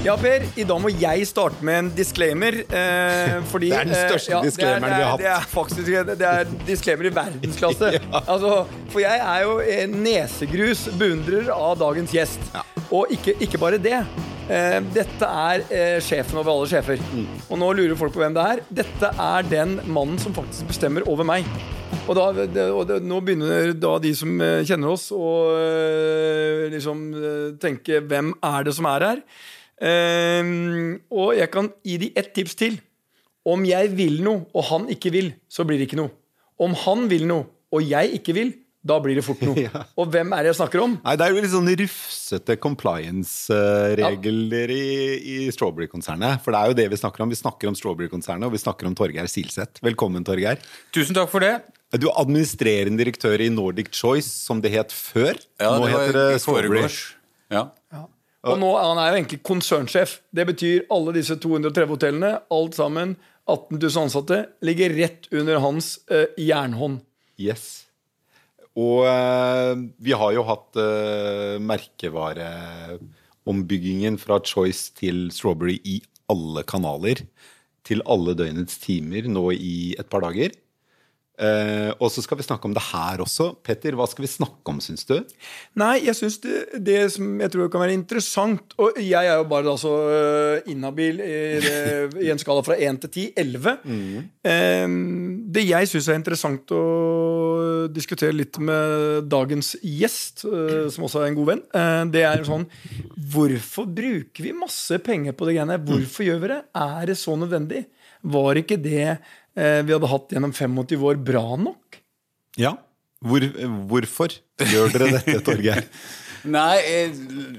Ja, Per, i dag må jeg starte med en disclaimer. Eh, fordi, Det er den største eh, ja, disclaimeren er, vi har hatt. Det er, faktisk det er disclaimer i verdensklasse. altså, for jeg er jo en nesegrus beundrer av dagens gjest. Og ikke, ikke bare det. Eh, dette er eh, sjefen over alle sjefer. Mm. Og nå lurer folk på hvem det er. Dette er den mannen som faktisk bestemmer over meg. Og, da, det, og det, nå begynner da de som eh, kjenner oss, å eh, liksom eh, tenke hvem er det som er her? Ehm, og jeg kan gi de ett tips til. Om jeg vil noe, og han ikke vil, så blir det ikke noe. Om han vil noe, og jeg ikke vil, da blir det fort noe. Ja. Og hvem er det jeg snakker om? Nei, Det er jo litt sånn rufsete compliance-regler i, i Strawberry-konsernet. For det er jo det vi snakker om. Vi snakker om Strawberry-konsernet, og vi snakker om Torgeir Silseth. Velkommen, Torgeir. Tusen takk for det. Du er administrerende direktør i Nordic Choice, som det het før. Ja, Nå det heter det Strawberry. Ja. Ja. Og nå han er jo egentlig konsernsjef. Det betyr alle disse 230 hotellene, alt sammen, 18 000 ansatte, ligger rett under hans eh, jernhånd. Yes. Og eh, vi har jo hatt eh, merkevareombyggingen fra Choice til Strawberry i alle kanaler. Til alle døgnets timer nå i et par dager. Eh, og så skal vi snakke om det her også. Petter, hva skal vi snakke om, syns du? Nei, jeg syns det, det som jeg tror kan være interessant Og jeg er jo bare altså uh, inhabil i, i en skala fra 1 til 10. 11. Eh, det jeg syns er interessant å diskutere litt med dagens gjest, som også er en god venn, det er sånn Hvorfor bruker vi masse penger på det greiene? Hvorfor gjør vi det? Er det så nødvendig? Var ikke det vi hadde hatt gjennom 85 år, bra nok? Ja. Hvor, hvorfor gjør dere dette, Torgeir? Nei, eh,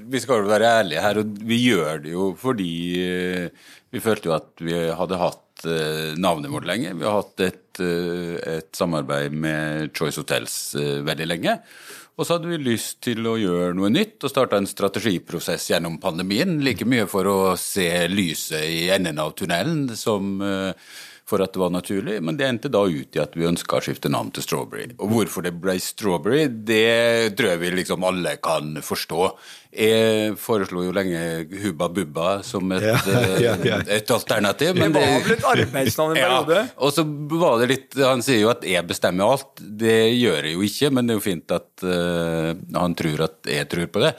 vi skal jo være ærlige her, og vi gjør det jo fordi eh, vi følte jo at vi hadde hatt eh, navnet vårt lenge. Vi har hatt et, eh, et samarbeid med Choice Hotels eh, veldig lenge. Og så hadde vi lyst til å gjøre noe nytt og starte en strategiprosess gjennom pandemien. Like mye for å se lyset i enden av tunnelen som eh, for at det var naturlig, men det endte da ut i at vi ønska å skifte navn til Strawberry. Og hvorfor det ble Strawberry, det tror jeg vi liksom alle kan forstå. Jeg foreslo jo lenge Hubba Bubba som et, Ja, ja, ja. eh, et alternativ. Det var vel et arbeidsnavn en periode? ja, og så var det litt Han sier jo at jeg bestemmer alt. Det gjør jeg jo ikke, men det er jo fint at uh, han tror at jeg tror på det.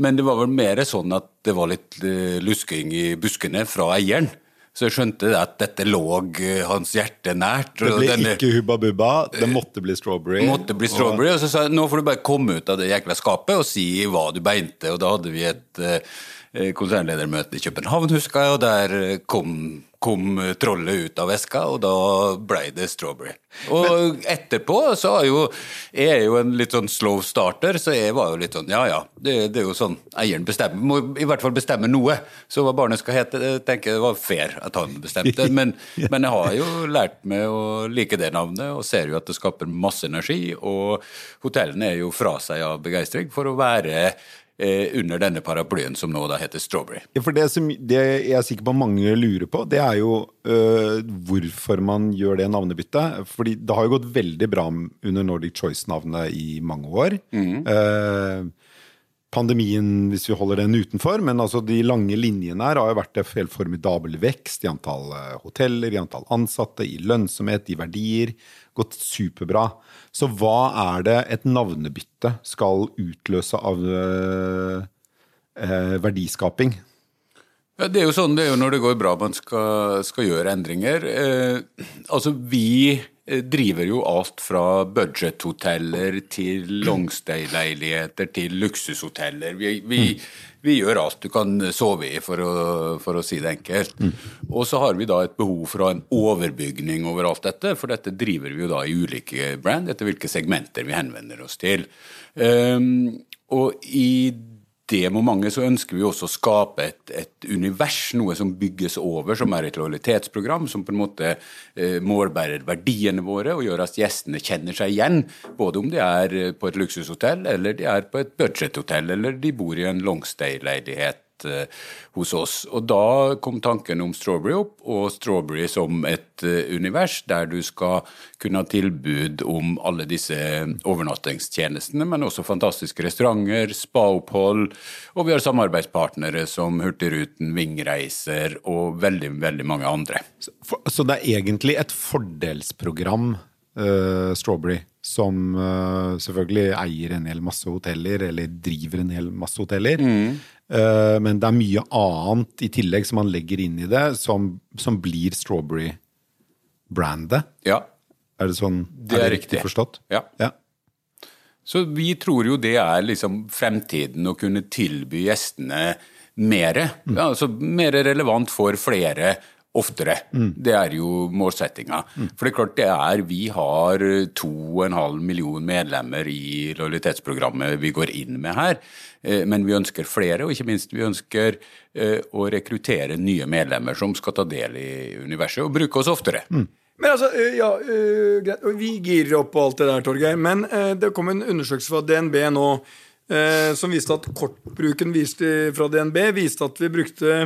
Men det var vel mer sånn at det var litt uh, lusking i buskene fra eieren. Så jeg skjønte at dette lå eh, hans hjerte nært. Det ble denne- ikke Hubba Bubba, det måtte bli Strawberry. måtte bli strawberry. Og så sa jeg nå får du bare komme ut av det jækla skapet og si hva du beinte. Og da hadde vi et eh, konsernledermøte i København, husker jeg, og der eh, kom, kom eh, trollet ut av veska, og da blei det strawberry. Og etterpå så er jo Jeg er jo en litt sånn slow starter, så jeg var jo litt sånn ja ja, det, det er jo sånn eieren bestemmer. Må i hvert fall bestemme noe. Så hva barnet skal hete, det tenker jeg var fair at han bestemte. Men, men jeg har jo lært meg å like det navnet, og ser jo at det skaper masse energi. Og hotellene er jo fra seg av begeistring for å være eh, under denne paraplyen som nå da heter Strawberry. Ja, for det, som, det jeg er sikker på mange lurer på, det er jo øh, hvorfor man gjør det navnebyttet. Fordi det har jo gått veldig bra under Nordic Choice-navnet i mange år. Eh, pandemien, hvis vi holder den utenfor, men altså de lange linjene her har jo vært en helt formidabel vekst i antall eh, hoteller, i antall ansatte, i lønnsomhet, i verdier. Gått superbra. Så hva er det et navnebytte skal utløse av øh, eh, verdiskaping? Ja, Det er jo sånn det er jo når det går bra man skal, skal gjøre endringer. Eh, altså Vi eh, driver jo alt fra budgethoteller til longstay-leiligheter til luksushoteller. Vi, vi, vi gjør alt du kan sove i, for å, for å si det enkelt. Og så har vi da et behov for å ha en overbygning over alt dette, for dette driver vi jo da i ulike brand etter hvilke segmenter vi henvender oss til. Um, og i det momentet så ønsker vi også å skape et, et, univers, noe som bygges over, som er et lojalitetsprogram, som på en måte eh, målbærer verdiene våre og gjør at gjestene kjenner seg igjen. Både om de er på et luksushotell, eller de er på et budsjetthotell, eller de bor i en longstay-leilighet uh, hos oss. Og da kom tanken om Strawberry opp, og Strawberry som et uh, univers der du skal kunne ha tilbud om alle disse overnattingstjenestene, men også fantastiske restauranter, spaopphold, og vi har samarbeidspartnere som Hurtigruten, Vingreiser og veldig, veldig mange andre. Så, for, så det er egentlig et fordelsprogram, uh, Strawberry? Som uh, selvfølgelig eier en hel masse hoteller, eller driver en hel masse hoteller. Mm. Uh, men det er mye annet i tillegg som man legger inn i det, som, som blir Strawberry-brandet. Ja. Er det sånn? Det er, er det riktig. riktig forstått? Ja. ja. Så vi tror jo det er liksom fremtiden å kunne tilby gjestene mer. Mm. Ja, altså mer relevant for flere oftere. Mm. Det er jo målsettinga. Mm. For det er klart det er Vi har 2,5 million medlemmer i lojalitetsprogrammet vi går inn med her. Eh, men vi ønsker flere, og ikke minst vi ønsker eh, å rekruttere nye medlemmer som skal ta del i universet og bruke oss oftere. Mm. Men altså, eh, ja, greit. Vi girer opp på alt det der, Torgeir. Men det kom en undersøkelse fra DNB nå som viste at kortbruken viste, fra DNB viste at vi brukte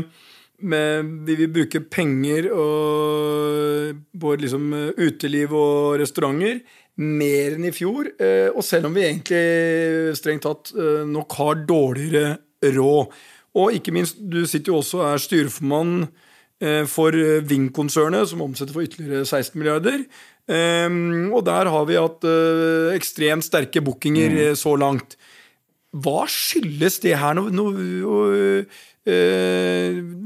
med, vi vil bruke penger og, på liksom uteliv og restauranter mer enn i fjor. Eh, og selv om vi egentlig strengt tatt eh, nok har dårligere råd. Og ikke minst, du sitter jo også og er styreformann eh, for Ving-konsernet, som omsetter for ytterligere 16 milliarder. Og der har vi hatt ekstremt sterke bookinger mm. så langt. Hva skyldes det her? Når, når,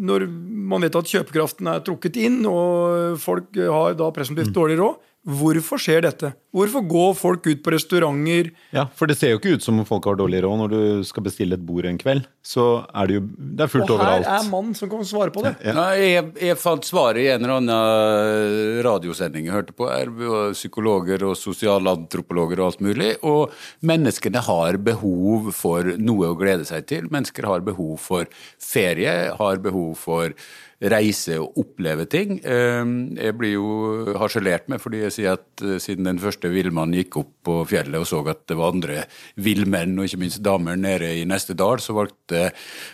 når man vet at kjøpekraften er trukket inn, og folk har da presumptivt mm. dårlig råd, Hvorfor skjer dette? Hvorfor går folk ut på restauranter? Ja, For det ser jo ikke ut som om folk har dårlig råd når du skal bestille et bord en kveld. Så er det jo det er fullt overalt. Og her er mannen som kan svare på det. Ja. Ja. Jeg, jeg, fant svaret i en eller annen radiosending jeg hørte på. Er psykologer og sosialantropologer og alt mulig. Og menneskene har behov for noe å glede seg til. Mennesker har behov for ferie, har behov for reise og oppleve ting. Ehm, jeg blir jo harselert med fordi jeg sier at eh, siden den første villmannen gikk opp på fjellet og så at det var andre villmenn, og ikke minst damer, nede i neste dal, så valgte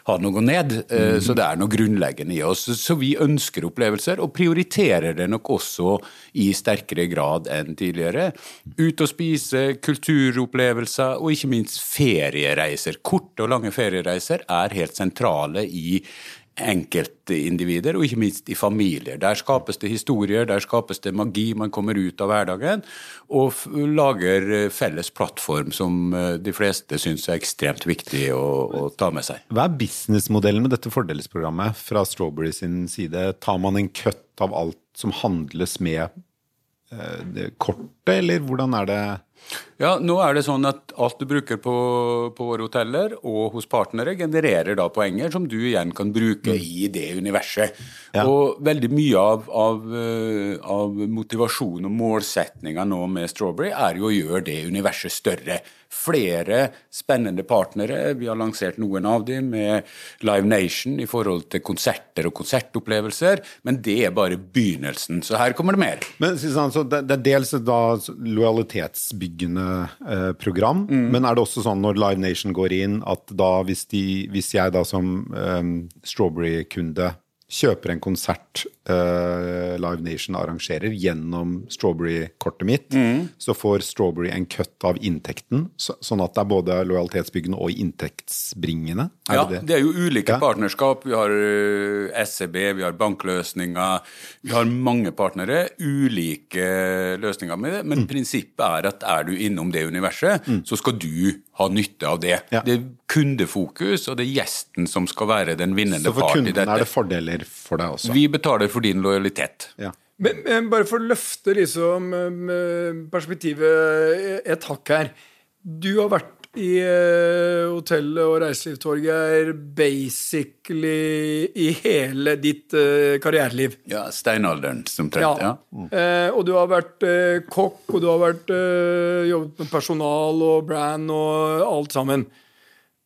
han å gå ned. Mm. Så det er noe grunnleggende i oss. Så vi ønsker opplevelser, og prioriterer det nok også i sterkere grad enn tidligere. Ut og spise, kulturopplevelser, og ikke minst feriereiser. Korte og lange feriereiser er helt sentrale i enkeltindivider, og ikke minst i familier. Der skapes det historier, der skapes det magi. Man kommer ut av hverdagen og lager eh, felles plattform som eh, de fleste syns er ekstremt viktig å, å, ta med seg. Hva er businessmodellen med dette fordelsprogrammet fra Strawberry sin side? Tar man en køtt av alt som handles med eh, kortet, eller hvordan er det? Ja, nå er det sånn at alt du bruker på, på våre hoteller og hos partnere, genererer da poenger som du igjen kan bruke mm. i det universet. Ja. Og veldig mye av, av, eh, av motivasjon og målsetninga nå med Strawberry er jo å gjøre det universet større flere spennende partnere. Vi har lansert noen av dem med Live Nation i forhold til konserter og konsertopplevelser, men det er bare begynnelsen. Så her kommer det mer. Men så Det er dels da lojalitetsbyggende eh, program, mm. men er det også sånn når Live Nation går inn, at da hvis, de, hvis jeg da som eh, Strawberry-kunde kjøper en konsert uh, Live Nation arrangerer gjennom Strawberry-kortet mitt, mm. så får Strawberry en cut av inntekten, så, sånn at det er både lojalitetsbyggende og inntektsbringende. Er ja, det, det? det, er jo ulike ja. partnerskap. Vi har eh, SEB, vi har bankløsninger. Vi har mange partnere. Ulike løsninger med det. Men mm. prinsippet er at er du innom det universet, mm. så skal du ha nytte av det. Ja. Det er kundefokus, og det er gjesten som skal være den vinnende part i dette. Så for kunden er det fordeler for deg også? Vi betaler for din lojalitet. Ja. Men, men, bare for å løfte liksom perspektivet et hakk her. Du har vært i uh, hotell- og reiselivstorget basically i hele ditt karriereliv. Ja, steinalderen som trent, ja. ja. Mm. Eh, og du har vært kokk, og du har vært jobbet med personal og brand og alt sammen.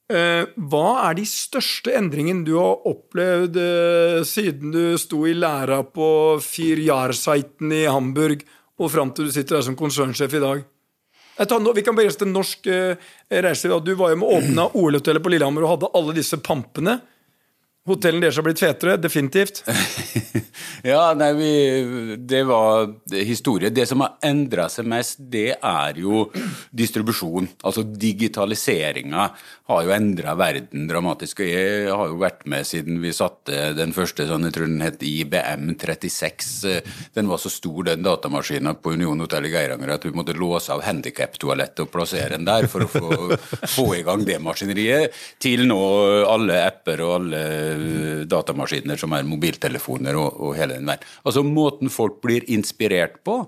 Eh, hva er de største endringene du har opplevd eh, siden du sto i læra på Fyrjar-siten i Hamburg og fram til du sitter der som konsernsjef i dag? Tar, vi kan begrense til norsk eh, reiseliv. Du var jo med å åpne OL-hotellet på Lillehammer og hadde alle disse pampene. Hotellene deres har blitt fetere, definitivt. Ja, nei, vi, det var historie. Det som har endra seg mest, det er jo distribusjon. Altså digitaliseringa har jo endra verden dramatisk. Og jeg har jo vært med siden vi satte den første, sånn, jeg tror den het IBM 36. Den var så stor, den datamaskinen på Union hotell i Geiranger, at vi måtte låse av handikaptoalettet og plassere den der for å få, få i gang det maskineriet. Til nå alle apper og alle datamaskiner som er mobiltelefoner og, og hele den verden. Altså måten folk blir inspirert på,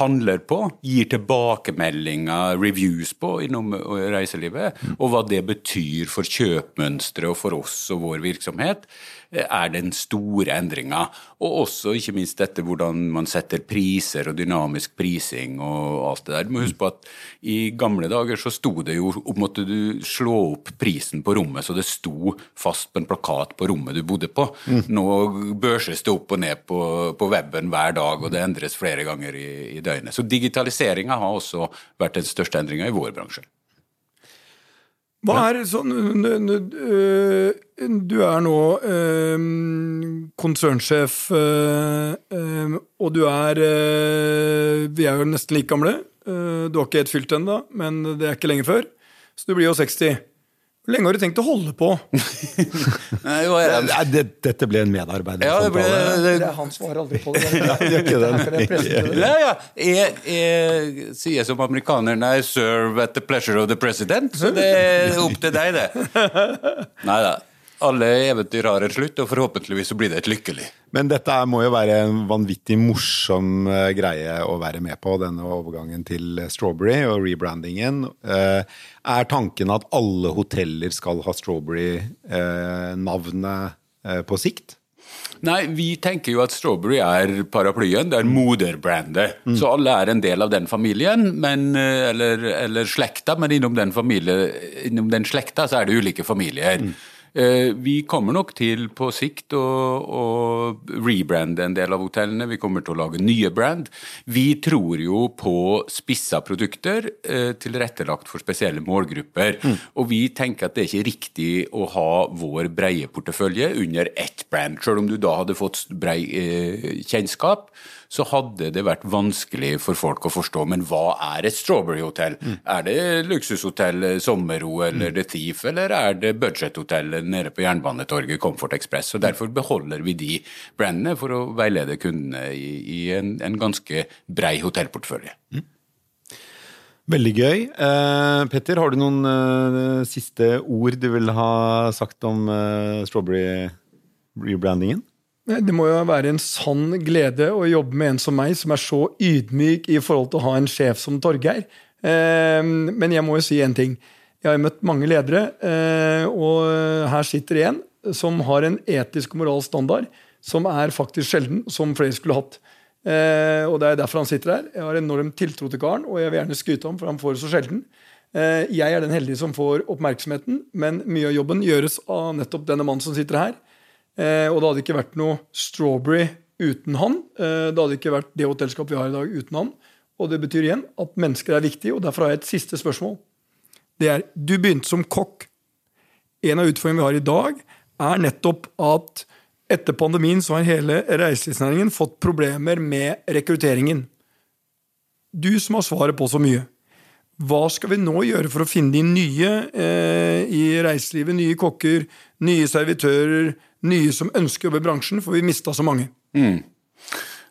handler på, gir tilbakemeldinger, reviews på innom eh, reiselivet, og hva det betyr for kjøpmønstre og for oss og vår virksomhet, er den store endringa. Og også ikke minst dette hvordan man setter priser og dynamisk prising og alt det der. Du må huske på at i gamle dager så sto det jo Måtte du slå opp prisen på rommet så det sto fast på en plakat på rommet du bodde på. Nå børses det opp og ned på, på weben hver dag, og det endres flere ganger i, i døgnet. Så digitaliseringa har også vært den største endringa i vår bransje. Hva er sånn Du er nå eh, konsernsjef, eh, øh, og du er eh, Vi er jo nesten like gamle. Øh, Du har ikke helt fylt ennå, men det er ikke lenge før. Så du blir jo 60. Hvor lenge har du tenkt å holde på? Nei, hva er det? Nei, det, dette ble en Ja, det ble, det, det, Han svarer aldri på det. Nei, ikke det. Ja, ja. Jeg, jeg sier som amerikanerne I serve at the pleasure of the president, så det er opp til deg, det. Nei da. Alle eventyr har en slutt, og forhåpentligvis så blir det et lykkelig. Men dette må jo være en vanvittig morsom eh, greie å være med på, denne overgangen til Strawberry og rebrandingen. Eh, er tanken at alle hoteller skal ha Strawberry-navnet eh, på sikt? Nei, vi tenker jo at Strawberry er paraplyen, det er moderbrandet. Så alle er en del av den familien, men, eller, eller slekta, men innom den, familie, innom den slekta så er det ulike familier. Eh, Vi kommer nok til på sikt å, å rebrande en del av hotellene. Vi kommer til å lage nye brand. Vi tror jo på spissa produkter eh, tilrettelagt for spesielle målgrupper. Og vi tenker at det er ikke riktig å ha vår breie portefølje under ett brand. Selv om du da hadde fått brei eh, kjennskap, så hadde det vært vanskelig for folk å forstå. Men hva er et Strawberry-hotell? Er det luksushotell eh, Sommero eller The Thief, eller er det budgethotell nede på Jernbanetorget Comfort Express? Og Derfor beholder vi de brandene for å veilede kundene i, i en, en ganske brei hotellportefølje. Veldig gøy. Eh, Petter, har du noen eh, siste ord du vil ha sagt om eh, Strawberry-rebrandingen? Det må jo være en sann glede å jobbe med en som meg, som er så ydmyk i forhold til å ha en sjef som Torgeir. Eh, Men jeg må jo si en ting. Jeg har møtt mange ledere, eh, og her sitter en som har en etisk og moralsk standard som er faktisk sjelden, som flere skulle hatt. Eh, Og det er derfor han sitter her. Jeg har enorm tiltro til karen, og jeg vil gjerne skryte ham, for han får det så sjelden. Eh, Jeg er den heldige som får oppmerksomheten, men mye av jobben gjøres av nettopp denne mannen som sitter her. Eh, og det hadde ikke vært noe Strawberry uten han. Eh, det hadde ikke vært det hotellskapet vi har i dag uten han. Og det betyr igjen at mennesker er viktige, og derfor har jeg et siste spørsmål. Det er, Du begynte som kokk. En av utfordringene vi har i dag, er nettopp at etter pandemien så har hele reiselivsnæringen fått problemer med rekrutteringen. Du som har svaret på så mye. Hva skal vi nå gjøre for å finne de nye eh, i reiselivet? Nye kokker, nye servitører, nye som ønsker å jobbe i bransjen? For vi mista så mange.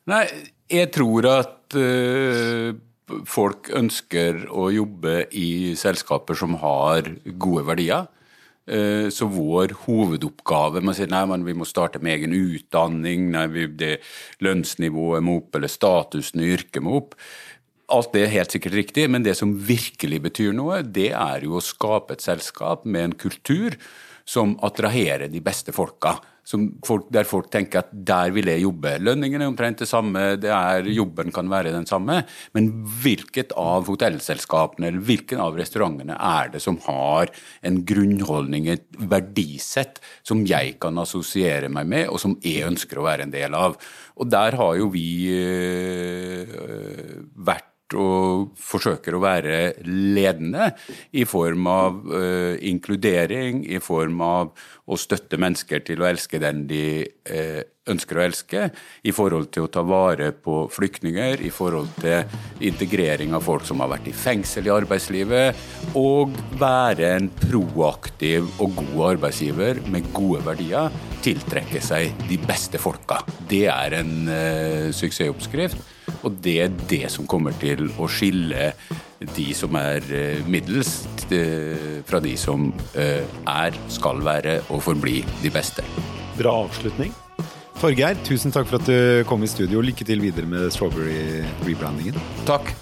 Nei, jeg tror at eh, folk ønsker å jobbe i selskaper som har gode verdier. Eh, Så vår hovedoppgave med å si nei, men vi må starte med egen utdanning, nei, vi, det lønnsnivået må opp, eller statusen i yrket må opp. Alt det er helt sikkert riktig, men det som virkelig betyr noe, det er jo å skape et selskap med en kultur som attraherer de beste folka. Folk, der folk tenker at der vil jeg jobbe. Lønningen er omtrent det samme, det er, jobben kan være den samme. Men hvilket av hotellselskapene eller hvilken av restaurantene er det som har en grunnholdning, et verdisett, som jeg kan assosiere meg med, og som jeg ønsker å være en del av? Og der har jo vi øh, vært og forsøker å være ledende i form av uh, inkludering, i form av å støtte mennesker til å elske den de uh, ønsker å elske, i forhold til å ta vare på flyktninger, i forhold til integrering av folk som har vært i fengsel i arbeidslivet, og være en proaktiv og god arbeidsgiver med gode verdier, tiltrekke seg de beste folka. Det er en uh, suksessoppskrift. Og det er det som kommer til å skille de som er eh, middels, fra de som eh, er, skal være og forbli de beste. Bra avslutning. Torgeir, tusen takk for at du kom i studio. Lykke til videre med Strawberry-rebrandingen. Takk.